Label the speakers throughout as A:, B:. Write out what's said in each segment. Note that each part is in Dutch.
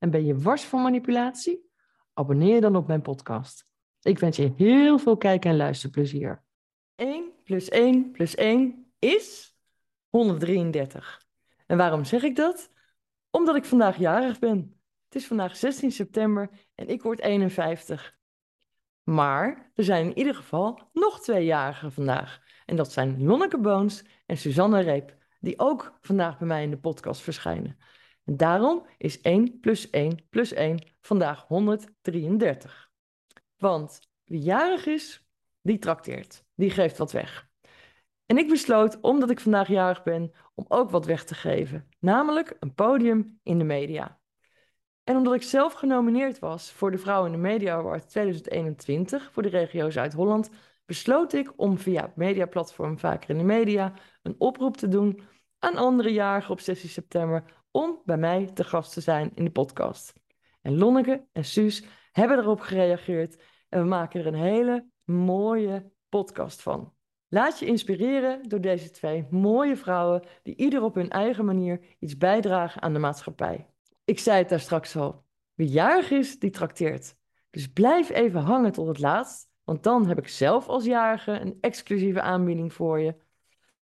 A: En ben je wars van manipulatie? Abonneer je dan op mijn podcast. Ik wens je heel veel kijk- en luisterplezier. 1 plus 1 plus 1 is 133. En waarom zeg ik dat? Omdat ik vandaag jarig ben. Het is vandaag 16 september en ik word 51. Maar er zijn in ieder geval nog twee jarigen vandaag. En dat zijn Lonneke Boons en Suzanne Reep, die ook vandaag bij mij in de podcast verschijnen. Daarom is 1 plus 1 plus 1 vandaag 133. Want wie jarig is, die trakteert. Die geeft wat weg. En ik besloot, omdat ik vandaag jarig ben, om ook wat weg te geven. Namelijk een podium in de media. En omdat ik zelf genomineerd was voor de Vrouw in de Media Award 2021 voor de regio Zuid-Holland, besloot ik om via het mediaplatform Vaker in de Media een oproep te doen aan andere jarigen op 16 september om bij mij te gast te zijn in de podcast. En Lonneke en Suus hebben erop gereageerd en we maken er een hele mooie podcast van. Laat je inspireren door deze twee mooie vrouwen die ieder op hun eigen manier iets bijdragen aan de maatschappij. Ik zei het daar straks al. Wie jarig is, die trakteert. Dus blijf even hangen tot het laatst, want dan heb ik zelf als jarige een exclusieve aanbieding voor je.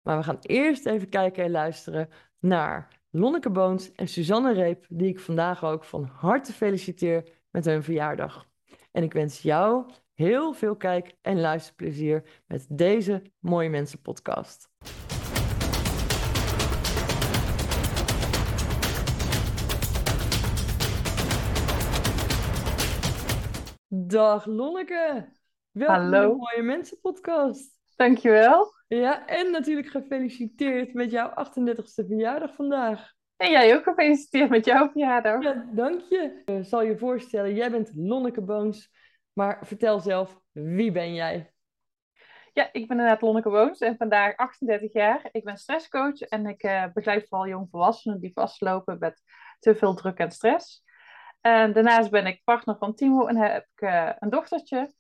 A: Maar we gaan eerst even kijken en luisteren naar Lonneke Boons en Suzanne Reep, die ik vandaag ook van harte feliciteer met hun verjaardag. En ik wens jou heel veel kijk- en luisterplezier met deze Mooie Mensen podcast. Dag Lonneke, welkom
B: Hallo.
A: bij de Mooie Mensen podcast.
B: Dankjewel.
A: Ja, en natuurlijk gefeliciteerd met jouw 38e verjaardag vandaag.
B: En jij ook gefeliciteerd met jouw verjaardag.
A: Ja, dank je. Ik zal je voorstellen, jij bent Lonneke Boons, maar vertel zelf, wie ben jij?
B: Ja, ik ben inderdaad Lonneke Woons en vandaag 38 jaar. Ik ben stresscoach en ik eh, begeleid vooral jongvolwassenen die vastlopen met te veel druk en stress. En daarnaast ben ik partner van Timo en heb ik eh, een dochtertje.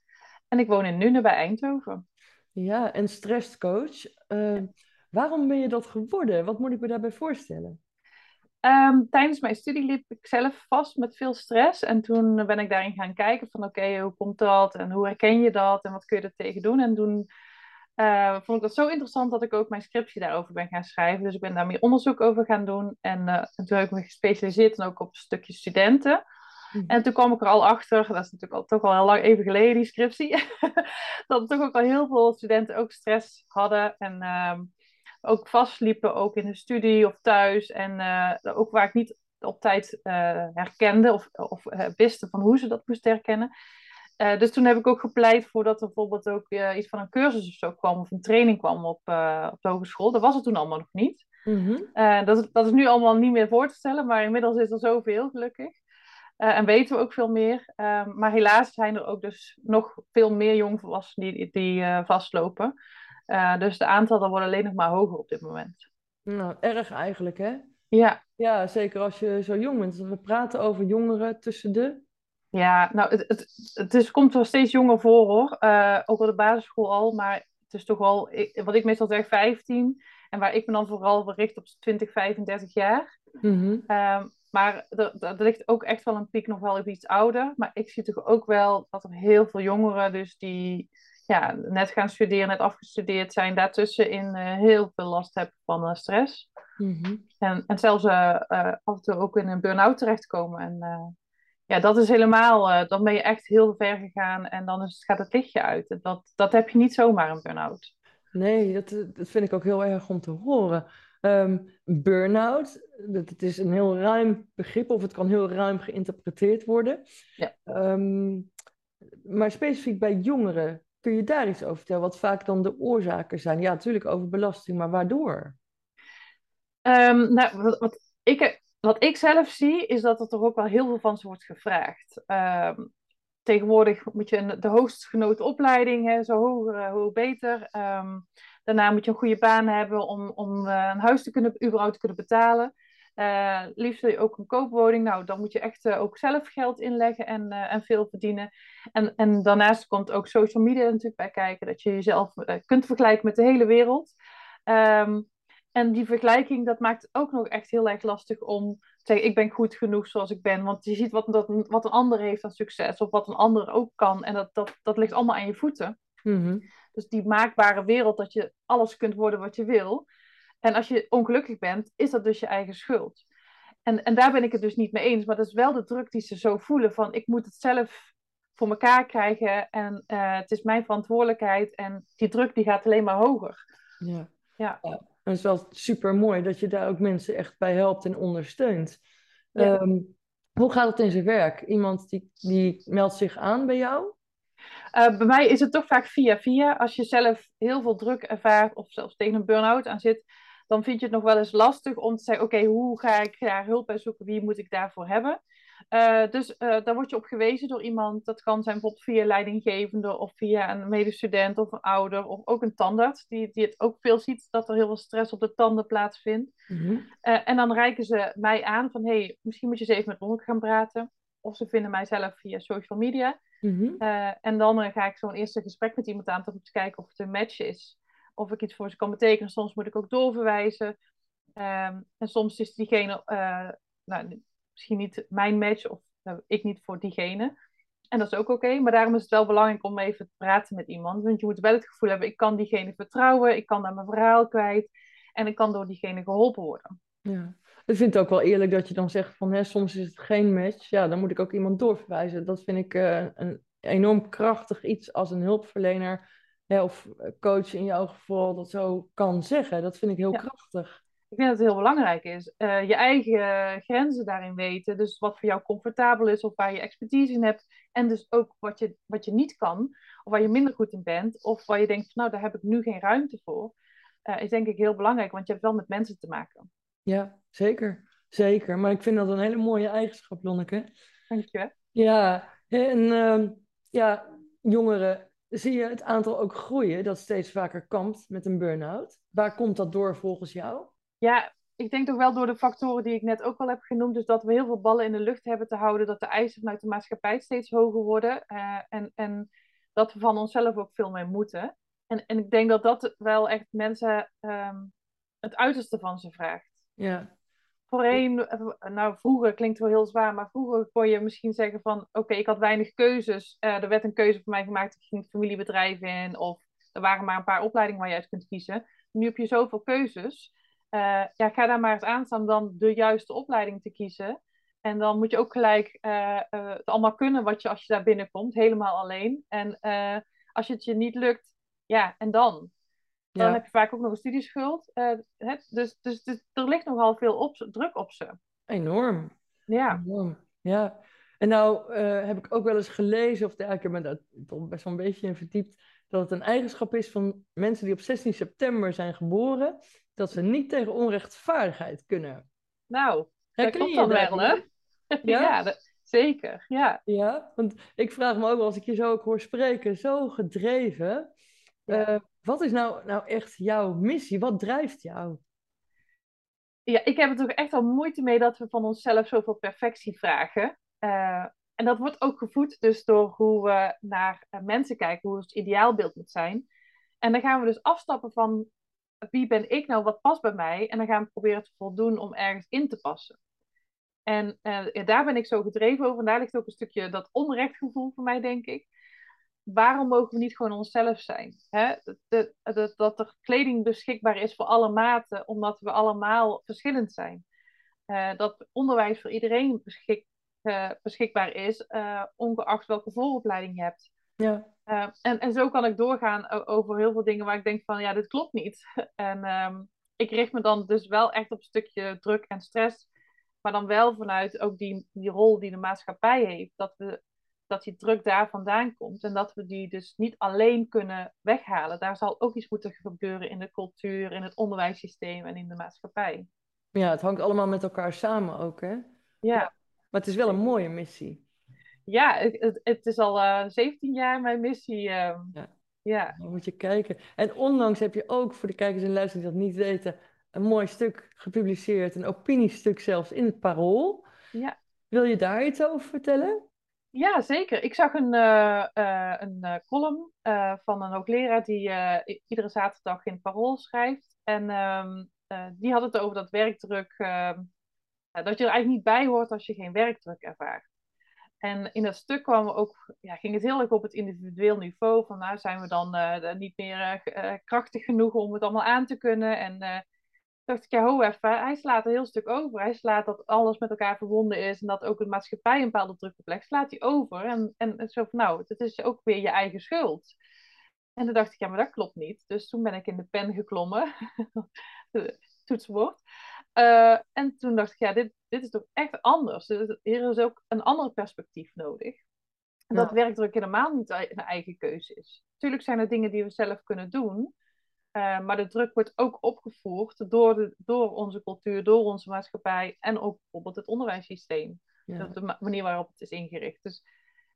B: En ik woon in Nune bij Eindhoven.
A: Ja, en stresscoach. Uh, waarom ben je dat geworden? Wat moet ik me daarbij voorstellen?
B: Um, tijdens mijn studie liep ik zelf vast met veel stress. En toen ben ik daarin gaan kijken van oké, hoe komt dat? En hoe herken je dat? En wat kun je er tegen doen? En toen uh, vond ik dat zo interessant dat ik ook mijn scriptie daarover ben gaan schrijven. Dus ik ben daar meer onderzoek over gaan doen. En, uh, en toen heb ik me gespecialiseerd en ook op een stukje studenten. Mm. En toen kwam ik er al achter, dat is natuurlijk al, toch al heel lang even geleden, die scriptie, dat toch ook al heel veel studenten ook stress hadden en um, ook vastliepen, ook in de studie of thuis. En uh, ook waar ik niet op tijd uh, herkende of, of uh, wist van hoe ze dat moesten herkennen. Uh, dus toen heb ik ook gepleit voor dat er bijvoorbeeld ook iets van een cursus of zo kwam, of een training kwam op, op de hogeschool. Dat was het toen allemaal nog niet.
A: Mm-hmm.
B: dat, is, dat is nu allemaal niet meer voor te stellen, maar inmiddels is er zoveel, gelukkig. en weten we ook veel meer. maar helaas zijn er ook dus nog veel meer jongvolwassenen die, die vastlopen. Dus de aantallen worden alleen nog maar hoger op dit moment.
A: Nou, erg eigenlijk, hè?
B: Ja.
A: Ja, zeker als je zo jong bent. We praten over jongeren tussen de
B: ja, nou, het, het, het is, komt wel steeds jonger voor hoor. Uh, ook op de basisschool al, maar het is toch wel, ik, wat ik meestal zeg, 15. En waar ik me dan vooral bericht op 20, 35 jaar.
A: Mm-hmm.
B: Uh, maar er, er ligt ook echt wel een piek nog wel even iets ouder. Maar ik zie toch ook wel dat er heel veel jongeren, dus die ja, net gaan studeren, net afgestudeerd zijn, daartussenin uh, heel veel last hebben van uh, stress.
A: Mm-hmm.
B: En, en zelfs uh, af en toe ook in een burn-out terechtkomen. En ja, dat is helemaal, dan ben je echt heel ver gegaan en dan is, gaat het lichtje uit. Dat, dat heb je niet zomaar een burn-out.
A: Nee, dat, dat vind ik ook heel erg om te horen. Um, burn-out, dat, het is een heel ruim begrip of het kan heel ruim geïnterpreteerd worden.
B: Ja.
A: Um, maar specifiek bij jongeren, kun je daar iets over vertellen? Wat vaak dan de oorzaken zijn? Ja, natuurlijk over belasting, maar waardoor?
B: Um, nou, wat, wat ik wat ik zelf zie, is dat er toch ook wel heel veel van ze wordt gevraagd. Ehm, tegenwoordig moet je een, de hoogst genoten opleiding, hè, zo hoger, hoe beter. Ehm, daarna moet je een goede baan hebben om, om uh, een huis te kunnen, überhaupt te kunnen betalen. Uh, liefst wil je ook een koopwoning. Nou, dan moet je echt uh, ook zelf geld inleggen en, uh, en veel verdienen. En, en daarnaast komt ook social media natuurlijk bij kijken. Dat je jezelf kunt vergelijken met de hele wereld. Um, en die vergelijking, dat maakt het ook nog echt heel erg lastig om te zeggen, ik ben goed genoeg zoals ik ben. Want je ziet wat, dat, wat een ander heeft aan succes, of wat een ander ook kan. En dat, dat, dat ligt allemaal aan je voeten.
A: Mhm.
B: Dus die maakbare wereld, dat je alles kunt worden wat je wil. En als je ongelukkig bent, is dat dus je eigen schuld. En, en daar ben ik het dus niet mee eens. Maar dat is wel de druk die ze zo voelen van, ik moet het zelf voor elkaar krijgen. En uh, het is mijn verantwoordelijkheid. En die druk die gaat alleen maar hoger.
A: Ja.
B: Ja.
A: ja. En het is wel super mooi dat je daar ook mensen echt bij helpt en ondersteunt.
B: Ja.
A: Um, hoe gaat het in zijn werk? Iemand die, die meldt zich aan bij jou?
B: Uh, bij mij is het toch vaak via via. Als je zelf heel veel druk ervaart of zelfs tegen een burn-out aan zit, dan vind je het nog wel eens lastig om te zeggen: Oké, okay, hoe ga ik daar hulp bij zoeken? Wie moet ik daarvoor hebben? Uh, dus uh, daar word je op gewezen door iemand. Dat kan zijn bijvoorbeeld via leidinggevende of via een medestudent of een ouder of ook een tandarts, die, die het ook veel ziet dat er heel veel stress op de tanden plaatsvindt.
A: Mm -hmm.
B: uh, en dan reiken ze mij aan van: hey, misschien moet je eens even met ons gaan praten. Of ze vinden mij zelf via social media.
A: Mm -hmm.
B: en dan ga ik zo'n eerste gesprek met iemand aan om te kijken of het een match is. Of ik iets voor ze kan betekenen. Soms moet ik ook doorverwijzen. Um, en soms is diegene nou, misschien niet mijn match of nou, ik niet voor diegene. En dat is ook oké, maar daarom is het wel belangrijk om even te praten met iemand. Want je moet wel het gevoel hebben, ik kan diegene vertrouwen, ik kan daar mijn verhaal kwijt en ik kan door diegene geholpen worden.
A: Ja, ik vind het ook wel eerlijk dat je dan zegt van hè, soms is het geen match. Ja, dan moet ik ook iemand doorverwijzen. Dat vind ik uh, een enorm krachtig iets als een hulpverlener hè, of coach in jouw geval dat zo kan zeggen. Dat vind ik heel
B: Ja.
A: krachtig.
B: Ik denk dat het heel belangrijk is. Eh, je eigen grenzen daarin weten. Dus wat voor jou comfortabel is of waar je expertise in hebt. En dus ook wat je, wat je niet kan. Of waar je minder goed in bent. Of waar je denkt, van, nou daar heb ik nu geen ruimte voor. Uh, is denk ik heel belangrijk. Want je hebt wel met mensen te maken.
A: Ja, zeker. Zeker. Maar ik vind dat een hele mooie eigenschap, Lonneke.
B: Dank je.
A: Ja, en uh, ja, jongeren, zie je het aantal ook groeien dat steeds vaker kampt met een burn-out? Waar komt dat door volgens jou?
B: Ja, ik denk toch wel door de factoren die ik net ook al heb genoemd. Dus dat we heel veel ballen in de lucht hebben te houden. Dat de eisen vanuit de maatschappij steeds hoger worden. Uh, en, en dat we van onszelf ook veel meer moeten. En, en ik denk dat dat wel echt mensen um, het uiterste van ze vraagt.
A: Ja.
B: Voorheen, nou vroeger klinkt het wel heel zwaar, maar vroeger kon je misschien zeggen van oké, okay, ik had weinig keuzes. Uh, er werd een keuze voor mij gemaakt, ik ging het familiebedrijf in. Of er waren maar een paar opleidingen waar je uit kunt kiezen. Nu heb je zoveel keuzes. Uh, ja, ga daar maar eens aan staan dan de juiste opleiding te kiezen. En dan moet je ook gelijk uh, het allemaal kunnen wat je als je daar binnenkomt, helemaal alleen. En als je het je niet lukt, ja, en dan? Dan heb je vaak ook nog een studieschuld. Hè? Dus, dus, dus er ligt nogal veel op, druk op ze.
A: Enorm.
B: Ja,
A: Enorm. Ja. En nou eh, heb ik ook wel eens gelezen, of ja, ik heb me daar toch best wel een beetje in verdiept, dat het een eigenschap is van mensen die op 16 september zijn geboren, dat ze niet tegen onrechtvaardigheid kunnen.
B: nou, dat klopt
A: je
B: dan wel, hè?
A: Ja?
B: Ja, dat- zeker. Ja.
A: Ja, want ik vraag me ook wel, als ik je zo ook hoor spreken, zo gedreven.
B: Ja.
A: eh, wat is nou, nou echt jouw missie? Wat drijft jou?
B: ja, ik heb er toch echt al moeite mee dat we van onszelf zoveel perfectie vragen. Eh, en dat wordt ook gevoed dus door hoe we naar eh, mensen kijken, hoe het ideaalbeeld moet zijn. En dan gaan we dus afstappen van wie ben ik nou, wat past bij mij? En dan gaan we proberen te voldoen om ergens in te passen. En ja, daar ben ik zo gedreven over. En daar ligt ook een stukje dat onrechtgevoel voor mij, denk ik. Waarom mogen we niet gewoon onszelf zijn? Hè? De, de, de- dat er kleding beschikbaar is voor alle maten, omdat we allemaal verschillend zijn. Eh, dat onderwijs voor iedereen beschik, eh, beschikbaar is, eh, ongeacht welke vooropleiding je hebt.
A: Ja,
B: en, en zo kan ik doorgaan over heel veel dingen waar ik denk van ja, dit klopt niet. En ehm, ik richt me dan dus wel echt op een stukje druk en stress. Maar dan wel vanuit ook die, die rol die de maatschappij heeft. Dat, we, dat die druk daar vandaan komt. En dat we die dus niet alleen kunnen weghalen. Daar zal ook iets moeten gebeuren in de cultuur, in het onderwijssysteem en in de maatschappij.
A: Ja, het hangt allemaal met elkaar samen ook, hè?
B: Ja,
A: Maar het is wel een mooie missie.
B: ja het, het, is al eh 17 jaar mijn missie. ehm.
A: Ja.
B: ja.
A: Dan moet je kijken. En onlangs heb je ook, voor de kijkers en luisteraars die dat niet weten, een mooi stuk gepubliceerd. Een opiniestuk zelfs in het Parool.
B: Ja.
A: Wil je daar iets over vertellen?
B: Ja, zeker. Ik zag een, eh, eh, een eh, column van een hoogleraar die iedere zaterdag in Parool schrijft. En ehm, eh, die had het over dat werkdruk, ehm, eh, dat je er eigenlijk niet bij hoort als je geen werkdruk ervaart. En in dat stuk kwam ook, ja, ging het heel erg op het individueel niveau. Van nou zijn we dan niet meer krachtig genoeg om het allemaal aan te kunnen. En dacht ik, ja, ho even, hij slaat een heel stuk over. Hij slaat dat alles met elkaar verbonden is en dat ook de maatschappij een bepaalde druk oplegt, slaat hij over. En, en zo van, nou, het is ook weer je eigen schuld. En toen dacht ik, ja, maar dat klopt niet. Dus toen ben ik in de pen geklommen, toetsenbord. Eh, en toen dacht ik, ja, dit, dit is toch echt anders. Dus Hier is ook een ander perspectief nodig. En dat
A: Ja.
B: werkdruk helemaal niet een eigen keuze is. Natuurlijk zijn er dingen die we zelf kunnen doen. Uh, maar de druk wordt ook opgevoerd door, de, door onze cultuur, door onze maatschappij en ook bijvoorbeeld het onderwijssysteem.
A: Ja.
B: De, de manier waarop het is ingericht. Dus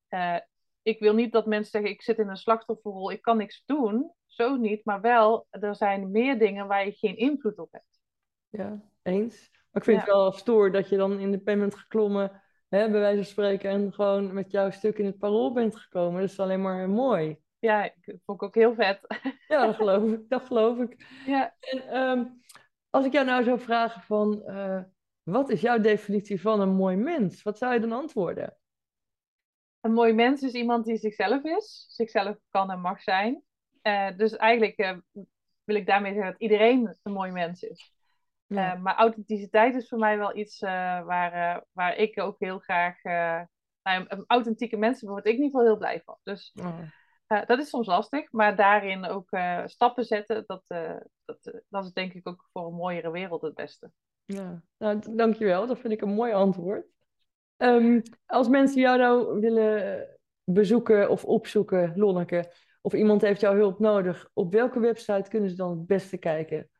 B: uh, ik wil niet dat mensen zeggen: ik zit in een slachtofferrol, ik kan niks doen. Zo niet, maar wel, er zijn meer dingen waar je geen invloed op hebt.
A: Ja, eens. Maar ik vind ja. het wel stoer dat je dan in de pen bent geklommen, hè, bij wijze van spreken, en gewoon met jouw stuk in het parool bent gekomen. Dat is alleen maar mooi.
B: Ja, ik vond ik ook heel vet.
A: Ja, dat geloof ik. Dat geloof ik.
B: Ja.
A: En um, als ik jou nou zou vragen van, uh, wat is jouw definitie van een mooi mens? Wat zou je dan antwoorden?
B: Een mooi mens is iemand die zichzelf is, zichzelf kan en mag zijn. Uh, dus eigenlijk uh, wil ik daarmee zeggen dat iedereen een mooi mens is. Ja. maar authenticiteit is voor mij wel iets waar, waar ik ook heel graag... nou, een authentieke mensen word ik ieder geval heel blij van. Dus... Oh. Uh, dat is soms lastig, maar daarin ook uh, stappen zetten, dat, uh, dat, dat is denk ik ook voor een mooiere wereld het beste.
A: Ja, nou, dankjewel. Dat vind ik een mooi antwoord. Um, als mensen jou nou willen bezoeken of opzoeken, Lonneke, of iemand heeft jouw hulp nodig, op welke website kunnen ze dan het beste kijken?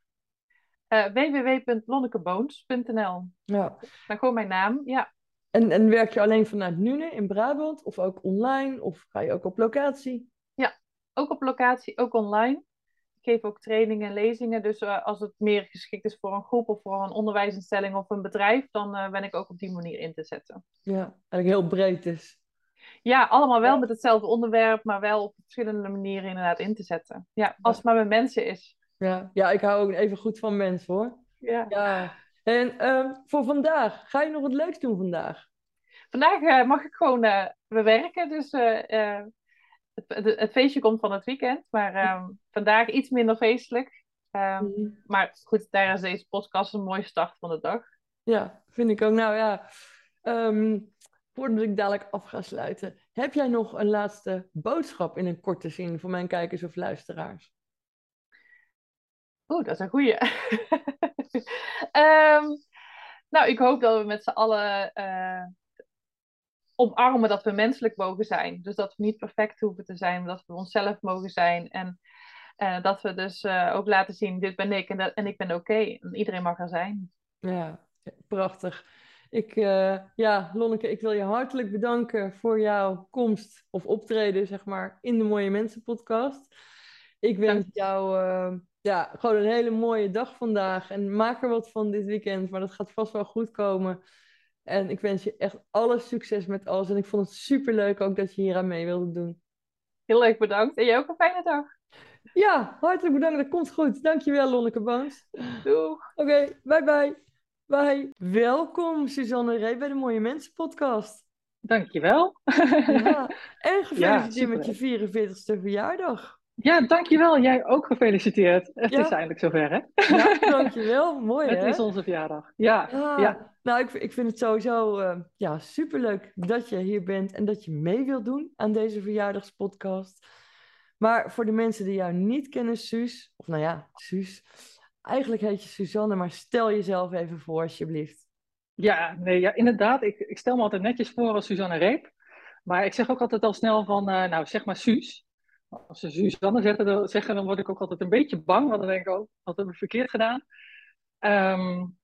B: www.lonnekeboons.nl
A: Ja.
B: Dan gewoon mijn naam, ja.
A: En, en werk je alleen vanuit Nune in Brabant of ook online of ga je ook op locatie?
B: Ook op locatie, ook online. Ik geef ook trainingen en lezingen. Dus uh, als het meer geschikt is voor een groep of voor een onderwijsinstelling of een bedrijf, dan uh, ben ik ook op die manier in te zetten.
A: Ja, eigenlijk heel breed dus.
B: Ja, allemaal wel ja. met hetzelfde onderwerp, maar wel op verschillende manieren inderdaad in te zetten. Ja, als het maar met mensen is.
A: Ja, ja ik hou ook even goed van mensen hoor.
B: Ja.
A: ja. En uh, voor vandaag, ga je nog wat leuks doen vandaag?
B: Vandaag uh, mag ik gewoon uh, bewerken, dus het, het, het, feestje komt van het weekend. Maar um, vandaag iets minder feestelijk. Um, mm. Maar goed, daar is deze podcast een mooie start van de dag.
A: Ja, vind ik ook. Nou ja, um, voordat ik dadelijk af ga sluiten. Heb jij nog een laatste boodschap in een korte zin voor mijn kijkers of luisteraars?
B: Oeh, dat is een goeie. nou, ik hoop dat we met z'n allen uh, omarmen dat we menselijk mogen zijn. Dus dat we niet perfect hoeven te zijn, dat we onszelf mogen zijn. En uh, dat we dus uh, ook laten zien, dit ben ik en, dat, en ik ben oké. Okay. En iedereen mag er zijn.
A: Ja, prachtig. Ik, uh, ja, Lonneke, ik wil je hartelijk bedanken voor jouw komst of optreden, zeg maar, in de Mooie Mensen podcast. Ik wens jou ja, gewoon een hele mooie dag vandaag. En maak er wat van dit weekend, maar dat gaat vast wel goed komen. En ik wens je echt alle succes met alles. En ik vond het super leuk ook dat je hier aan mee wilde doen.
B: Heel leuk bedankt. En jij ook een fijne dag.
A: Ja, hartelijk bedankt. Dat komt goed. Dankjewel, Lonneke Boons.
B: Doeg.
A: Oké, okay, bye bye. Bye. Welkom, Suzanne Ree, bij de Mooie Mensen podcast.
C: Dankjewel.
A: Ja, en gefeliciteerd ja, met je 44ste verjaardag.
C: Ja, dankjewel. Jij ook gefeliciteerd. Het ja. is eindelijk zover, hè?
A: Ja, dankjewel. Mooi,
C: Het
A: hè?
C: is onze verjaardag. Ja.
A: Ah,
C: ja.
A: Nou, ik, ik vind het sowieso uh, ja, superleuk dat je hier bent en dat je mee wilt doen aan deze verjaardagspodcast. Maar voor de mensen die jou niet kennen, Suus, of nou ja, Suus, eigenlijk heet je Suzanne, maar stel jezelf even voor, alsjeblieft.
C: Ja, nee, ja inderdaad. Ik, ik stel me altijd netjes voor als Suzanne Reep. Maar ik zeg ook altijd al snel van, uh, nou zeg maar Suus. Als ze Suzanne zeggen, zeggen, dan word ik ook altijd een beetje bang. Want dan denk ik, oh, wat hebben we verkeerd gedaan? Um,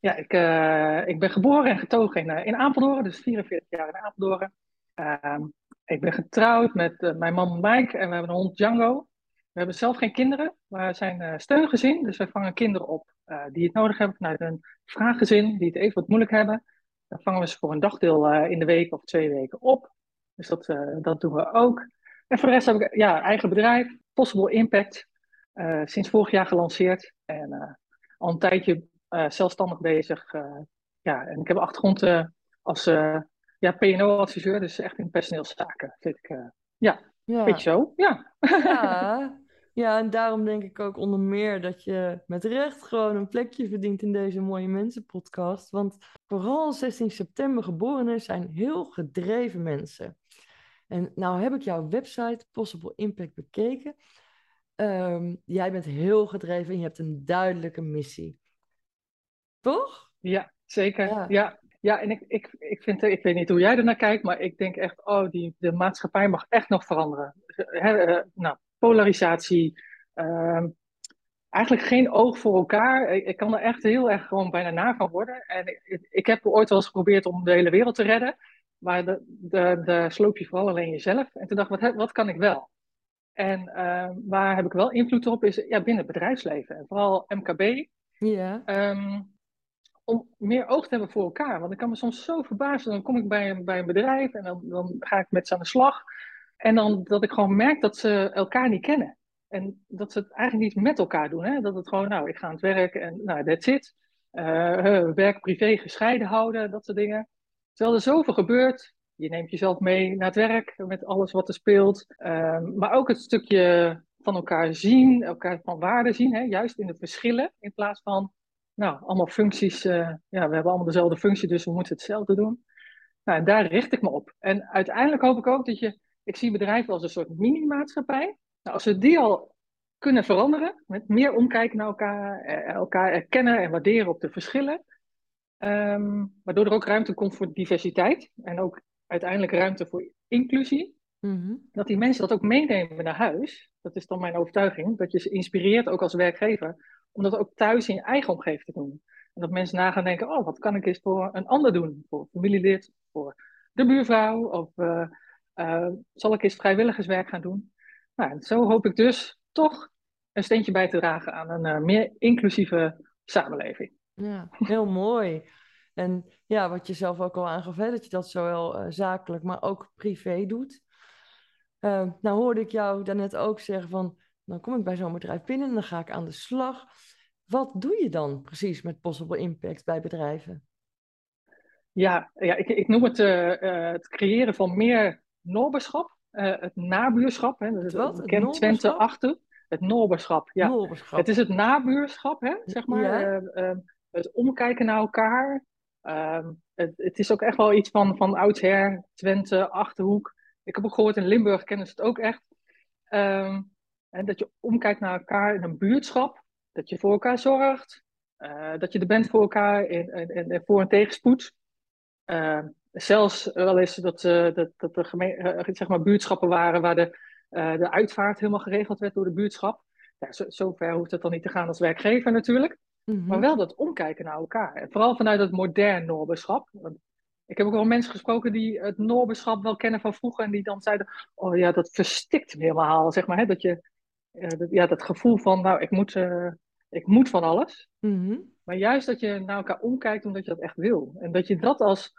C: Ja, ik, uh, ik ben geboren en getogen in, uh, in Apeldoorn, dus 44 jaar in Apeldoorn. Uh, ik ben getrouwd met uh, mijn man Mike en we hebben een hond Django. We hebben zelf geen kinderen, we zijn steungezin, dus wij vangen kinderen op die het nodig hebben vanuit een vraaggezin, die het even wat moeilijk hebben. Dan vangen we ze voor een dagdeel in de week of twee weken op. Dus dat, dat doen we ook. En voor de rest heb ik ja, eigen bedrijf, Possible Impact, sinds vorig jaar gelanceerd. En al een tijdje uh, zelfstandig bezig. Ja, en ik heb achtergrond uh, als ja, PNO-adviseur, dus echt in personeelszaken. Zit ik, ja, ja, beetje zo. Ja.
A: ja. Ja, en daarom denk ik ook onder meer dat je met recht gewoon een plekje verdient in deze Mooie Mensen podcast. Want vooral 16 september geborenen zijn heel gedreven mensen. En nou heb ik jouw website Possible Impact bekeken. Um, jij bent heel gedreven en je hebt een duidelijke missie. Toch?
C: Ja, zeker. Ja. ja. en ik, ik, ik, vind, ik weet niet hoe jij er naar kijkt, maar ik denk echt, oh, die, de maatschappij mag echt nog veranderen. He, uh, nou, polarisatie, uh, eigenlijk geen oog voor elkaar. Ik, ik, kan er echt heel erg gewoon bijna na van worden. En ik, ik heb ooit wel eens geprobeerd om de hele wereld te redden, maar de, de, de sloop je vooral alleen jezelf. En toen dacht ik, wat, wat kan ik wel? En uh, waar heb ik wel invloed op is ja, binnen het bedrijfsleven. En vooral MKB.
A: Ja.
C: Um, om meer oog te hebben voor elkaar. Want ik kan me soms zo verbazen. Dan kom ik bij een, bij een bedrijf en dan, dan ga ik met ze aan de slag. En dan dat ik gewoon merk dat ze elkaar niet kennen. En dat ze het eigenlijk niet met elkaar doen. Hè? Dat het gewoon, nou, ik ga aan het werk en nou, that's it. Uh, werk, privé gescheiden houden, dat soort dingen. Terwijl er zoveel gebeurt. Je neemt jezelf mee naar het werk met alles wat er speelt. Uh, maar ook het stukje van elkaar zien, elkaar van waarde zien. Hè? Juist in de verschillen in plaats van nou, allemaal functies. Uh, ja, we hebben allemaal dezelfde functie, dus we moeten hetzelfde doen. Nou, en daar richt ik me op. En uiteindelijk hoop ik ook dat je. Ik zie bedrijven als een soort mini-maatschappij. Nou, als we die al kunnen veranderen, met meer omkijken naar elkaar, eh, elkaar erkennen en waarderen op de verschillen. Um, waardoor er ook ruimte komt voor diversiteit en ook uiteindelijk ruimte voor inclusie.
A: Mm-hmm.
C: Dat die mensen dat ook meenemen naar huis. Dat is dan mijn overtuiging. Dat je ze inspireert ook als werkgever om dat ook thuis in je eigen omgeving te doen. En dat mensen na gaan denken, oh, wat kan ik eens voor een ander doen? Voor familielid, voor de buurvrouw, of uh, uh, zal ik eens vrijwilligerswerk gaan doen? Nou, zo hoop ik dus toch een steentje bij te dragen aan een uh, meer inclusieve samenleving.
A: Ja, heel mooi. En ja, wat je zelf ook al aangaf, hè, dat je dat zowel zakelijk, maar ook privé doet. nou hoorde ik jou daarnet ook zeggen van, dan kom ik bij zo'n bedrijf binnen en dan ga ik aan de slag. Wat doe je dan precies met Possible Impact bij bedrijven?
C: Ja, ja ik, ik noem het uh, uh, het creëren van meer noberschap. Uh, het nabuurschap. Hè,
A: het wat?
C: Het kent Twente achter. Het noberschap, ja.
A: Noberschap.
C: Het is het nabuurschap, hè, zeg maar.
A: Ja.
C: Ehm, het omkijken naar elkaar. Ehm, het, het, is ook echt wel iets van, van oudsher, Twente, Achterhoek. Ik heb ook gehoord, in Limburg kennen ze het ook echt. En dat je omkijkt naar elkaar in een buurtschap. Dat je voor elkaar zorgt. Uh, dat je er bent voor elkaar in, voor- en tegenspoed. Uh, zelfs wel eens dat, uh, dat, dat er gemeen, zeg maar buurtschappen waren waar de, de uitvaart helemaal geregeld werd door de buurtschap. Zo, zover hoeft het dan niet te gaan als werkgever natuurlijk. Maar wel dat omkijken naar elkaar. En vooral vanuit het modern Noorberschap. Ik heb ook wel mensen gesproken die het Noorberschap wel kennen van vroeger. En die dan zeiden, oh ja, dat verstikt me helemaal. Zeg maar, hè, dat je ja, dat gevoel van, nou, ik moet, uh, ik moet van alles.
A: Mm-hmm.
C: Maar juist dat je naar elkaar omkijkt omdat je dat echt wil. En dat je dat als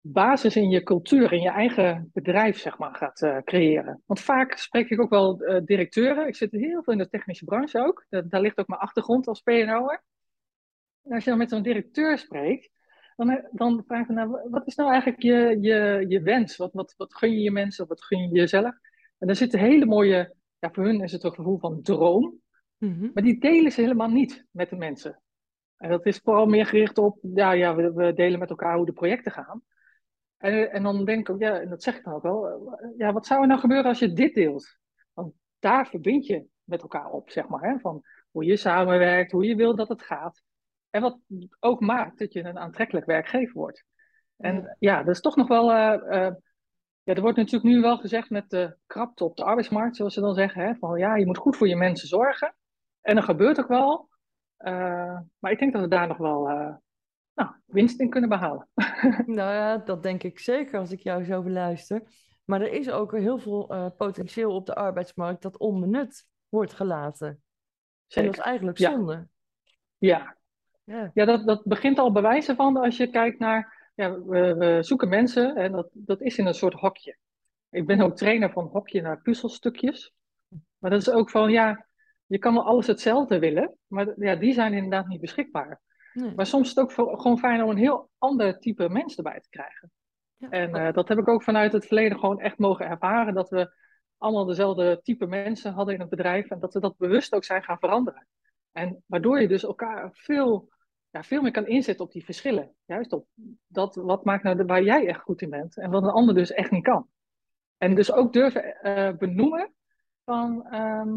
C: basis in je cultuur, in je eigen bedrijf, zeg maar, gaat uh, creëren. Want vaak spreek ik ook wel uh, directeuren. Ik zit heel veel in de technische branche ook. Daar ligt ook mijn achtergrond als PNO'er. En als je dan met zo'n directeur spreekt, dan, dan vraag je nou, wat is nou eigenlijk je, je, je wens? Wat, wat, wat gun je je mensen? Wat gun je jezelf? En daar zitten hele mooie ja, voor hun is het een gevoel van droom.
A: Mm-hmm.
C: Maar die delen ze helemaal niet met de mensen. En dat is vooral meer gericht op, ja, ja we, we delen met elkaar hoe de projecten gaan. En, en dan denk ik ook, ja, en dat zeg ik dan ook wel, ja, wat zou er nou gebeuren als je dit deelt? Want daar verbind je met elkaar op, zeg maar, hè, van hoe je samenwerkt, hoe je wil dat het gaat. En wat ook maakt dat je een aantrekkelijk werkgever wordt. En ja, dat is toch nog wel, uh, uh, ja, er wordt natuurlijk nu wel gezegd met de krapte op de arbeidsmarkt, zoals ze dan zeggen, hè, van ja, je moet goed voor je mensen zorgen. En dat gebeurt ook wel. Eh, maar ik denk dat we daar nog wel eh, nou, winst in kunnen behalen.
A: Nou ja, dat denk ik zeker als ik jou zo beluister. Maar er is ook heel veel eh, potentieel op de arbeidsmarkt dat onbenut wordt gelaten. En dat is
C: Zeker.
A: eigenlijk
C: Ja.
A: zonde.
C: Ja,
A: Ja.
C: ja dat, dat begint al bewijzen van als je kijkt naar, ja, we, we zoeken mensen en dat, dat is in een soort hokje. Ik ben ook trainer van hokje naar puzzelstukjes. Maar dat is ook van, ja, je kan wel alles hetzelfde willen, maar ja, die zijn inderdaad niet beschikbaar.
A: Nee.
C: Maar soms is het ook voor- gewoon fijn om een heel ander type mens erbij te krijgen.
A: Ja.
C: En eh, dat heb ik ook vanuit het verleden gewoon echt mogen ervaren. Dat we allemaal dezelfde type mensen hadden in het bedrijf. En dat we dat bewust ook zijn gaan veranderen. En waardoor je dus elkaar veel, ja, veel meer kan inzetten op die verschillen. Juist op dat, wat maakt nou de, waar jij echt goed in bent. En wat een ander dus echt niet kan. En dus ook durven eh, benoemen van ehm,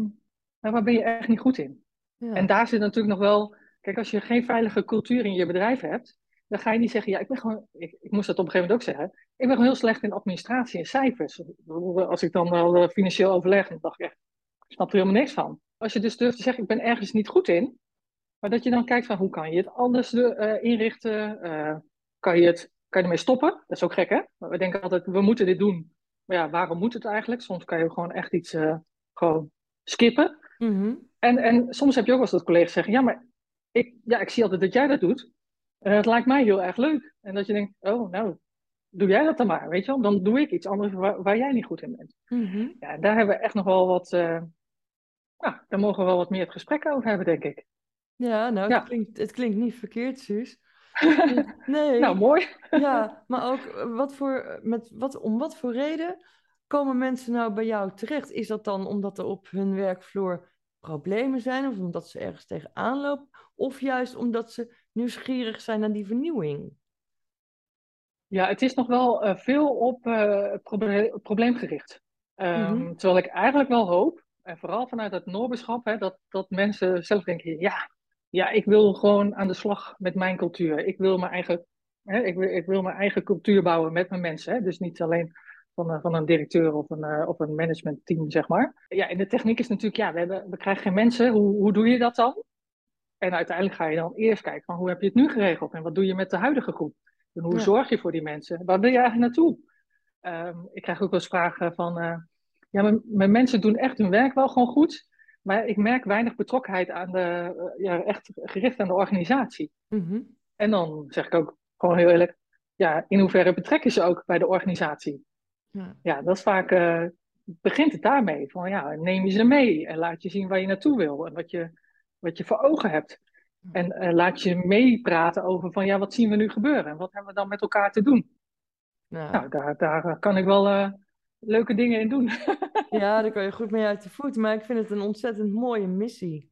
C: nou, waar ben je echt niet goed in.
A: Ja.
C: En daar zit natuurlijk nog wel. Kijk, als je geen veilige cultuur in je bedrijf hebt, dan ga je niet zeggen, ja, ik ben gewoon, ik, ik moest dat op een gegeven moment ook zeggen, ik ben gewoon heel slecht in administratie en cijfers. Als ik dan wel eh, financieel overleg, dan dacht ik echt, ik snap er helemaal niks van. Als je dus durft te zeggen, ik ben ergens niet goed in, maar dat je dan kijkt van, hoe kan je het anders eh, inrichten? Eh, kan, je het, kan je ermee stoppen? Dat is ook gek, hè? We denken altijd, we moeten dit doen. Maar ja, waarom moet het eigenlijk? Soms kan je gewoon echt iets gewoon skippen.
A: Mhm.
C: En, en soms heb je ook wel eens dat collega's zeggen, ja, maar ik, ja, ik zie altijd dat jij dat doet. En het lijkt mij heel erg leuk. En dat je denkt, oh, nou, doe jij dat dan maar, weet je wel. Dan doe ik iets anders waar, waar jij niet goed in bent.
A: Mhm.
C: Ja, daar hebben we echt nog wel wat, eh, ja, daar mogen we wel wat meer het gesprek over hebben, denk ik.
A: Ja, nou,
C: Ja.
A: Het, klinkt, het klinkt niet verkeerd, Suus. Nee.
C: Nou, mooi.
A: Ja, maar ook eh, wat voor, met wat, om wat voor reden komen mensen nou bij jou terecht? Is dat dan omdat er op hun werkvloer problemen zijn of omdat ze ergens tegenaan lopen? Of juist omdat ze nieuwsgierig zijn naar die vernieuwing?
C: Ja, het is nog wel eh, veel op proble- probleemgericht. Ehm,
A: Mhm.
C: Terwijl ik eigenlijk wel hoop, en vooral vanuit het Noorbeschap, hè, dat, dat mensen zelf denken, ja, ja, ik wil gewoon aan de slag met mijn cultuur. Ik wil mijn eigen, hè, ik wil, ik wil mijn eigen cultuur bouwen met mijn mensen. Hè. Dus niet alleen van, een- van een directeur of een, eh, of een managementteam, zeg maar. Ja, en de techniek is natuurlijk, ja, we, hebben, we krijgen geen mensen. Hoe, hoe doe je dat dan? En uiteindelijk ga je dan eerst kijken van hoe heb je het nu geregeld en wat doe je met de huidige groep? En hoe
A: Ja.
C: zorg je voor die mensen? Waar wil je eigenlijk naartoe? Ehm, ik krijg ook wel eens vragen van, eh, ja, mijn, mijn mensen doen echt hun werk wel gewoon goed, maar ik merk weinig betrokkenheid aan de, eh, ja, echt gericht aan de organisatie.
A: Mhm.
C: En dan zeg ik ook gewoon heel eerlijk, ja, in hoeverre betrekken ze ook bij de organisatie?
A: Ja.
C: Ja, dat is vaak, eh, begint het daarmee. Van ja, neem je ze mee en laat je zien waar je naartoe wil en wat je, wat je voor ogen hebt. En eh, laat je meepraten over van ja, wat zien we nu gebeuren en wat hebben we dan met elkaar te doen?
A: Nou,
C: Nou, daar, daar kan ik wel eh, leuke dingen in doen.
A: ja, daar kan je goed mee uit de voet, maar ik vind het een ontzettend mooie missie.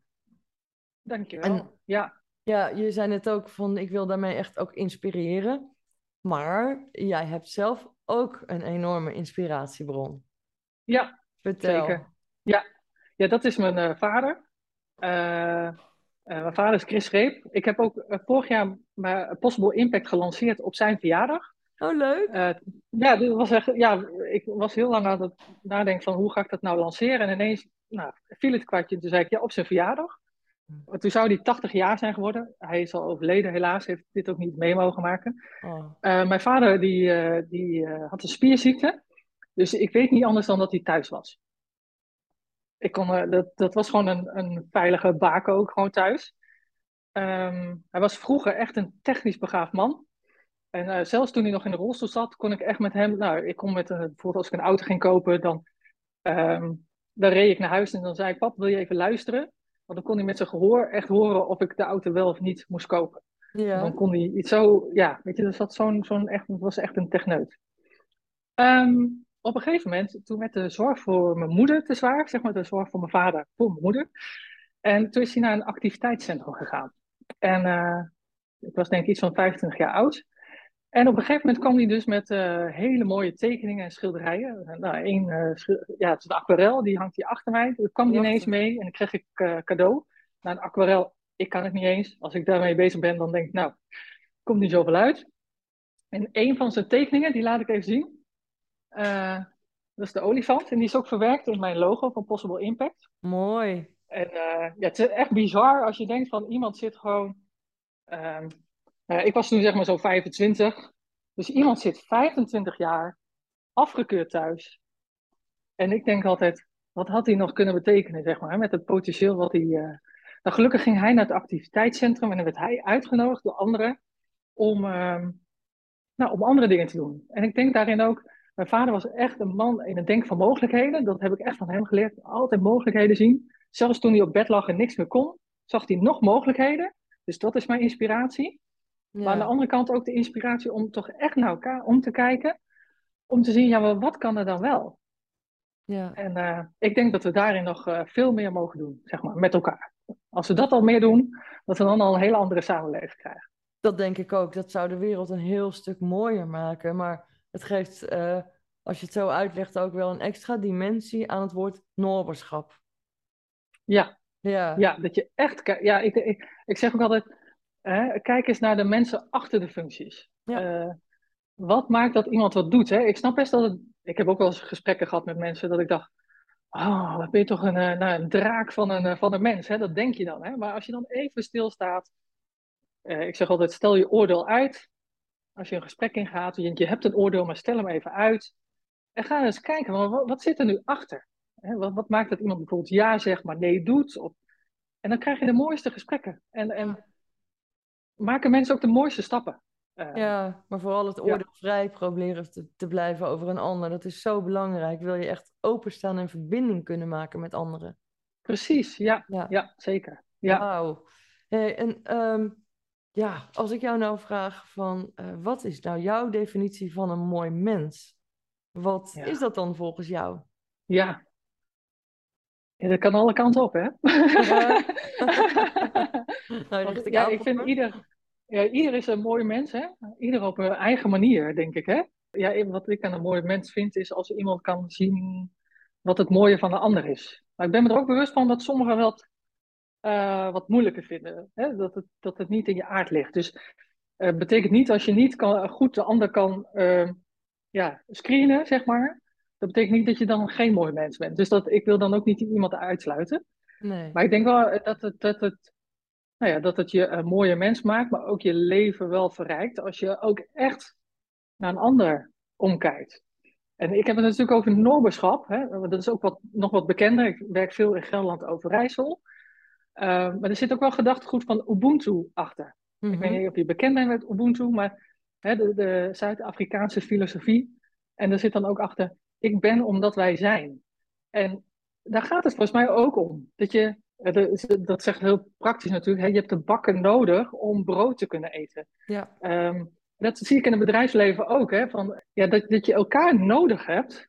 C: Dankjewel.
A: En-
C: Ja,
A: Ja, je zei net ook van, ik wil daarmee echt ook inspireren. Maar jij hebt zelf ook een enorme inspiratiebron.
C: ja,
A: Vertel.
C: zeker. Ja, ja dat is mijn eh, vader. Eh, eh, mijn vader is Chris Reep. Ik heb ook vorig jaar mijn Possible Impact gelanceerd op zijn verjaardag.
A: Oh, leuk.
C: Ja, dit was echt, ja, ik was heel lang aan het nadenken van hoe ga ik dat nou lanceren. En ineens nou, viel het kwartje. Toen zei ik ja, op zijn verjaardag. Toen zou hij 80 jaar zijn geworden. Hij is al overleden, helaas. Heeft dit ook niet mee mogen maken.
A: Oh,
C: Eh, mijn vader die, eh, die eh, had een spierziekte. Dus ik weet niet anders dan dat hij thuis was. Ik kon, dat, dat was gewoon een, een veilige baken ook gewoon thuis. Ehm, hij was vroeger echt een technisch begaafd man. En zelfs toen hij nog in de rolstoel zat, kon ik echt met hem. Nou, ik kon met een, bijvoorbeeld als ik een auto ging kopen, dan, ehm, dan reed ik naar huis en dan zei ik: Pap, wil je even luisteren? Want dan kon hij met zijn gehoor echt horen of ik de auto wel of niet moest kopen.
A: ja.
C: Dan kon hij iets zo, ja, weet je, er zat zo'n, zo'n echt, het was echt een techneut. Ehm, op een gegeven moment, toen werd de zorg voor mijn moeder te zwaar, zeg maar de zorg voor mijn vader voor mijn moeder. En toen is hij naar een activiteitscentrum gegaan. En eh, ik was denk ik iets van 25 jaar oud. En op een gegeven moment kwam hij dus met eh, hele mooie tekeningen en schilderijen. En, Nou, één, eh, ja, het is een aquarel, die hangt hier achter mij. Daar kwam hij ineens mee en dan kreeg ik eh, cadeau. Nou, een aquarel, ik kan het niet eens. Als ik daarmee bezig ben, dan denk ik, nou, komt niet zoveel uit. En een van zijn tekeningen, die laat ik even zien. Dat is de olifant en die is ook verwerkt in mijn logo van Possible Impact.
A: Mooi.
C: En ja, het is echt bizar als je denkt van iemand zit gewoon. Um, uh, ik was toen zeg maar zo 25. Dus iemand zit 25 jaar afgekeurd thuis. En ik denk altijd, wat had hij nog kunnen betekenen, zeg maar, met het potentieel wat hij. Uh... Nou, gelukkig ging hij naar het activiteitscentrum en dan werd hij uitgenodigd door anderen om, uh, nou, om andere dingen te doen. En ik denk daarin ook, mijn vader was echt een man in het denken van mogelijkheden. Dat heb ik echt van hem geleerd. Altijd mogelijkheden zien. Zelfs toen hij op bed lag en niks meer kon, zag hij nog mogelijkheden. Dus dat is mijn inspiratie. Maar aan de andere kant ook de inspiratie om toch echt naar elkaar om te kijken. Om te zien, ja, wat kan er dan wel? Ja. En uh, ik denk dat we daarin nog uh, veel meer mogen doen, zeg maar, met elkaar. Als we dat al meer doen, dat we dan al een hele andere samenleving krijgen.
A: Dat denk ik ook. Dat zou de wereld een heel stuk mooier maken. Maar het geeft, uh, als je het zo uitlegt, ook wel een extra dimensie aan het woord noberschap.
C: Ja. Ja. ja, dat je echt... Ja, ik, ik, ik zeg ook altijd, hè, kijk eens naar de mensen achter de functies. Ja. Uh, wat maakt dat iemand wat doet? Hè? Ik snap best dat het... Ik heb ook wel eens gesprekken gehad met mensen dat ik dacht... Oh, wat ben je toch een, uh, nou, een draak van een, van een mens, hè? dat denk je dan. Hè? Maar als je dan even stilstaat... Ik zeg altijd, stel je oordeel uit. Als je een gesprek ingaat, je, je hebt een oordeel, maar stel hem even uit. En ga eens kijken, wat, wat zit er nu achter? Hè? Wat, wat, maakt dat iemand bijvoorbeeld ja zegt, maar nee doet? Of... En dan krijg je de mooiste gesprekken. En, en maken mensen ook de mooiste stappen.
A: Uh, ja, maar vooral het oordeelvrij proberen te, te, blijven over een ander. Dat is zo belangrijk. Wil je echt openstaan en verbinding kunnen maken met anderen?
C: Precies, ja, ja. ja zeker. Ja.
A: Wauw. Hey, en um, ja, als ik jou nou vraag van uh, wat is nou jouw definitie van een mooi mens? Wat ja. is dat dan volgens jou?
C: Ja. ja dat kan alle kanten op, hè? nou, ik ja, ik vind ieder, ja, ieder is een mooi mens, hè? Ieder op een eigen manier, denk ik, hè? Ja, wat ik aan een mooi mens vind, is als iemand kan zien wat het mooie van de ander is. Maar ik ben me er ook bewust van dat sommigen wel uh, wat moeilijker vinden. Hè? Dat, het, dat het niet in je aard ligt. Dus uh, betekent niet als je niet kan, goed de ander kan uh, ja, screenen, zeg maar. Dat betekent niet dat je dan geen mooi mens bent. Dus dat, ik wil dan ook niet iemand uitsluiten. Nee. Maar ik denk wel dat het, dat het nou ja, dat het je een mooie mens maakt, maar ook je leven wel verrijkt als je ook echt naar een ander omkijkt. En ik heb het natuurlijk over noberschap, hè, want dat is ook wat, nog wat bekender. Ik werk veel in Gelderland Overijssel. Uh, maar er zit ook wel gedachtegoed van Ubuntu achter. Ik weet mhm. niet of je bekend bent met Ubuntu, maar hè, de, de Zuid-Afrikaanse filosofie. En er zit dan ook achter, ik ben omdat wij zijn. En daar gaat het volgens mij ook om. Dat je dat zegt heel praktisch natuurlijk. Hè? Je hebt de bakken nodig om brood te kunnen eten. Ja. Um, dat zie ik in het bedrijfsleven ook. Hè? Van, ja, dat, dat je elkaar nodig hebt.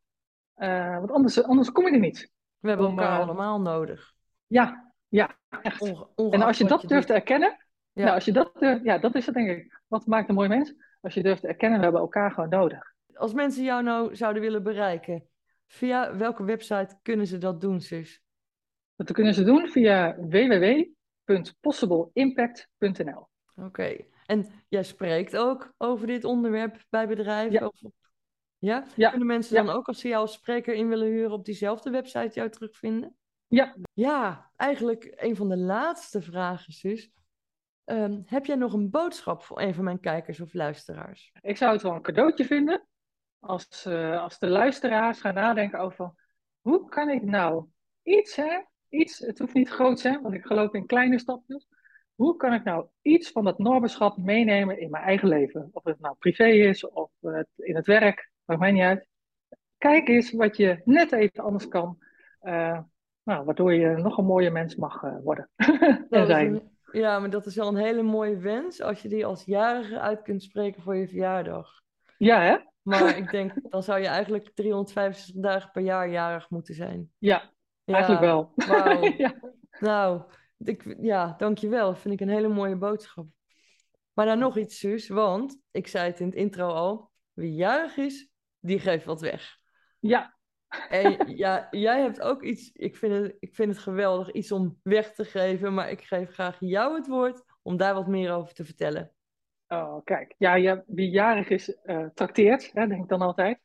C: Uh, want anders, anders kom je er niet.
A: We hebben elkaar uh, allemaal nodig.
C: Ja, ja echt. Onge en als je dat je durft te erkennen. Ja. Nou, als je dat, durft, ja, dat is het denk ik. Wat maakt een mooi mens? Als je durft te erkennen, we hebben elkaar gewoon nodig.
A: Als mensen jou nou zouden willen bereiken, via welke website kunnen ze dat doen, Sus?
C: Dat kunnen ze doen via www.possibleimpact.nl.
A: Oké, okay. en jij spreekt ook over dit onderwerp bij bedrijven? Ja. Of... Ja? ja? Kunnen mensen dan ook als ze jou als spreker in willen huren op diezelfde website jou terugvinden?
C: Ja.
A: Ja, eigenlijk een van de laatste vragen, Sus. Um, heb jij nog een boodschap voor een van mijn kijkers of luisteraars?
C: Ik zou het wel een cadeautje vinden als, uh, als de luisteraars gaan nadenken over hoe kan ik nou iets hè, iets, het hoeft niet groot te zijn, want ik geloof in kleine stapjes. Hoe kan ik nou iets van dat normenschap meenemen in mijn eigen leven? Of het nou privé is of in het werk, maakt mij niet uit. Kijk eens wat je net even anders kan, uh, nou, waardoor je nog een mooie mens mag uh, worden en zijn.
A: Ja, maar dat is wel een hele mooie wens als je die als jarige uit kunt spreken voor je verjaardag.
C: Ja, hè?
A: Maar ik denk, dan zou je eigenlijk 365 dagen per jaar jarig moeten zijn.
C: Ja, ja, Eigenlijk wel.
A: Wauw. ja. Nou, ik, ja, dankjewel. Vind ik een hele mooie boodschap. Maar dan nog iets, Suus, want ik zei het in het intro al. Wie jarig is, die geeft wat weg.
C: Ja.
A: En ja, jij hebt ook iets, ik vind, het, ik vind het geweldig, iets om weg te geven. Maar ik geef graag jou het woord om daar wat meer over te vertellen.
C: Oh, kijk. Ja, ja wie jarig is, uh, trakteert, hè, denk ik dan altijd.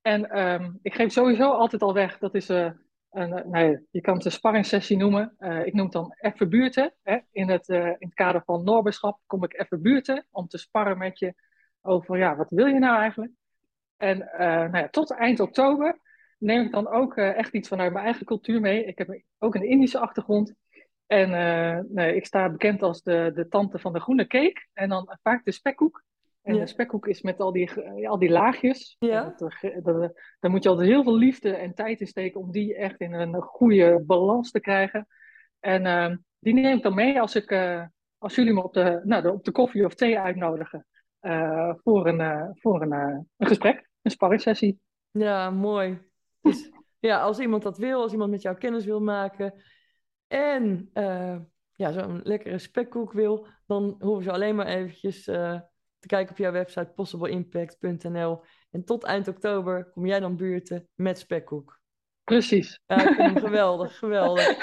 C: En um, ik geef sowieso altijd al weg. Dat is uh, een, nee, je kan het een sparringssessie noemen. ik noem het dan even buurten. Hè? In, het, in het kader van Noorberschap kom ik even buurten om te sparren met je over, ja, wat wil je nou eigenlijk? En nou ja, tot eind oktober neem ik dan ook echt iets vanuit mijn eigen cultuur mee. Ik heb ook een Indische achtergrond. En nee, ik sta bekend als de, de tante van de groene cake. En dan vaak de spekkoek. En de spekkoek is met al die, al die laagjes.
A: Ja.
C: Dat, daar moet je altijd heel veel liefde en tijd in steken om die echt in een goede balans te krijgen. En uh, die neem ik dan mee als, ik, uh, als jullie me op de, nou, de, op de koffie of thee uitnodigen uh, voor, een, voor een, een gesprek, een sparringssessie.
A: Ja, mooi. Dus ja, als iemand dat wil, als iemand met jou kennis wil maken en ja, zo'n lekkere spekkoek wil, dan hoeven ze alleen maar eventjes te kijken op jouw website possibleimpact.nl. En tot eind oktober kom jij dan buurten met spekkoek.
C: Precies.
A: Ja, geweldig, geweldig.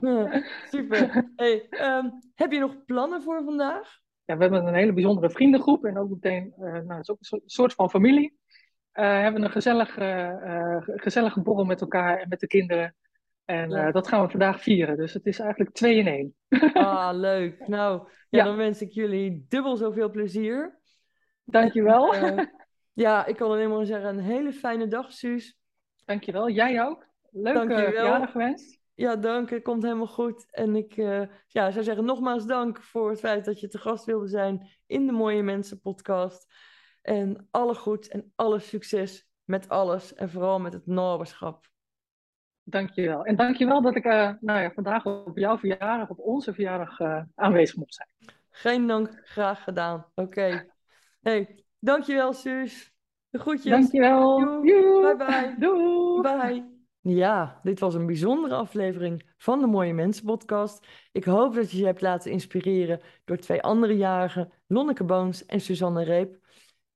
A: Super. Hey, um, heb je nog plannen voor vandaag?
C: Ja, we hebben een hele bijzondere vriendengroep en ook meteen, uh, nou, het is ook een soort van familie. Uh, we hebben een gezellig, uh, gezellige borrel met elkaar en met de kinderen. En ja. dat gaan we vandaag vieren. Dus het is eigenlijk twee in één.
A: Ah, leuk. Nou, ja, dan wens ik jullie dubbel zoveel plezier.
C: Dankjewel.
A: En, uh, ja, ik kan alleen maar zeggen, een hele fijne dag, Suus.
C: Dankjewel. Jij ook. Leuke verjaardag gewenst.
A: Ja, dank. Het komt helemaal goed. En ik uh, ja, zou zeggen nogmaals dank voor het feit dat je te gast wilde zijn in de Mooie Mensen podcast. En alle goed en alle succes met alles en vooral met het naberschap.
C: Dankjewel. En dankjewel dat ik uh, nou ja, vandaag op jouw verjaardag, op onze verjaardag, uh, aanwezig mocht zijn.
A: Geen dank, graag gedaan. Oké. Okay. Hey, dankjewel Suus. De groetjes.
C: Dankjewel.
A: Bye bye.
C: Doei.
A: Bye. Ja, dit was een bijzondere aflevering van de Mooie Mensen podcast. Ik hoop dat je je hebt laten inspireren door twee andere jarigen, Lonneke Boons en Suzanne Reep.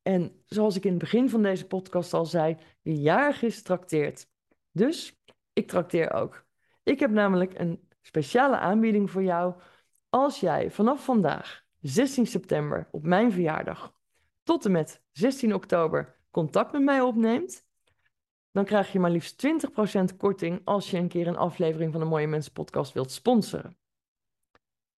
A: En zoals ik in het begin van deze podcast al zei, wie jarig is, trakteert. Dus ik trakteer ook. Ik heb namelijk een speciale aanbieding voor jou. Als jij vanaf vandaag, 16 september, op mijn verjaardag, tot en met 16 oktober contact met mij opneemt, dan krijg je maar liefst 20% korting als je een keer een aflevering van de Mooie Mensen podcast wilt sponsoren.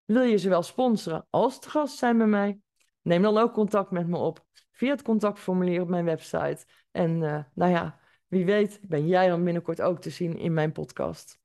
A: Wil je zowel sponsoren als te gast zijn bij mij? Neem dan ook contact met me op via het contactformulier op mijn website. En uh, nou ja, wie weet ben jij dan binnenkort ook te zien in mijn podcast.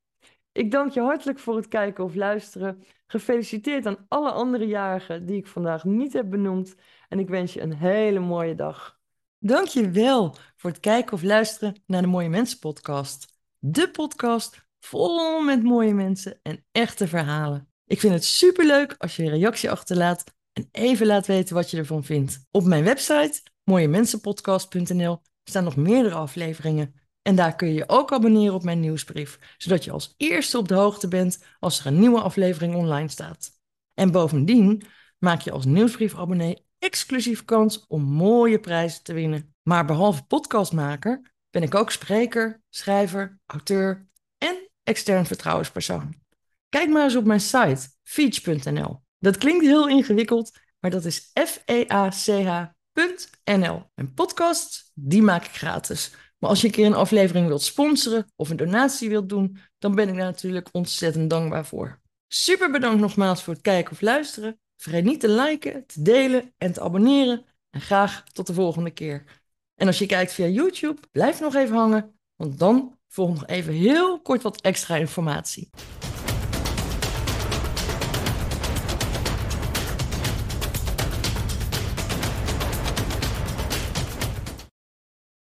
A: Ik dank je hartelijk voor het kijken of luisteren. Gefeliciteerd aan alle andere jarigen die ik vandaag niet heb benoemd. En ik wens je een hele mooie dag. Dank je wel voor het kijken of luisteren naar de Mooie Mensen podcast. De podcast vol met mooie mensen en echte verhalen. Ik vind het superleuk als je een reactie achterlaat en even laat weten wat je ervan vindt. Op mijn website mooiemensenpodcast.nl staan nog meerdere afleveringen. En daar kun je je ook abonneren op mijn nieuwsbrief, zodat je als eerste op de hoogte bent als er een nieuwe aflevering online staat. En bovendien maak je als nieuwsbriefabonnee exclusief kans om mooie prijzen te winnen. Maar behalve podcastmaker ben ik ook spreker, schrijver, auteur en extern vertrouwenspersoon. Kijk maar eens op mijn site feach.nl. Dat klinkt heel ingewikkeld, maar dat is F-E-A-C-H.nl. En podcasts, die maak ik gratis. Maar als je een keer een aflevering wilt sponsoren of een donatie wilt doen, dan ben ik daar natuurlijk ontzettend dankbaar voor. Super bedankt nogmaals voor het kijken of luisteren. Vergeet niet te liken, te delen en te abonneren. En graag tot de volgende keer. En als je kijkt via YouTube, blijf nog even hangen, want dan volgt nog even heel kort wat extra informatie.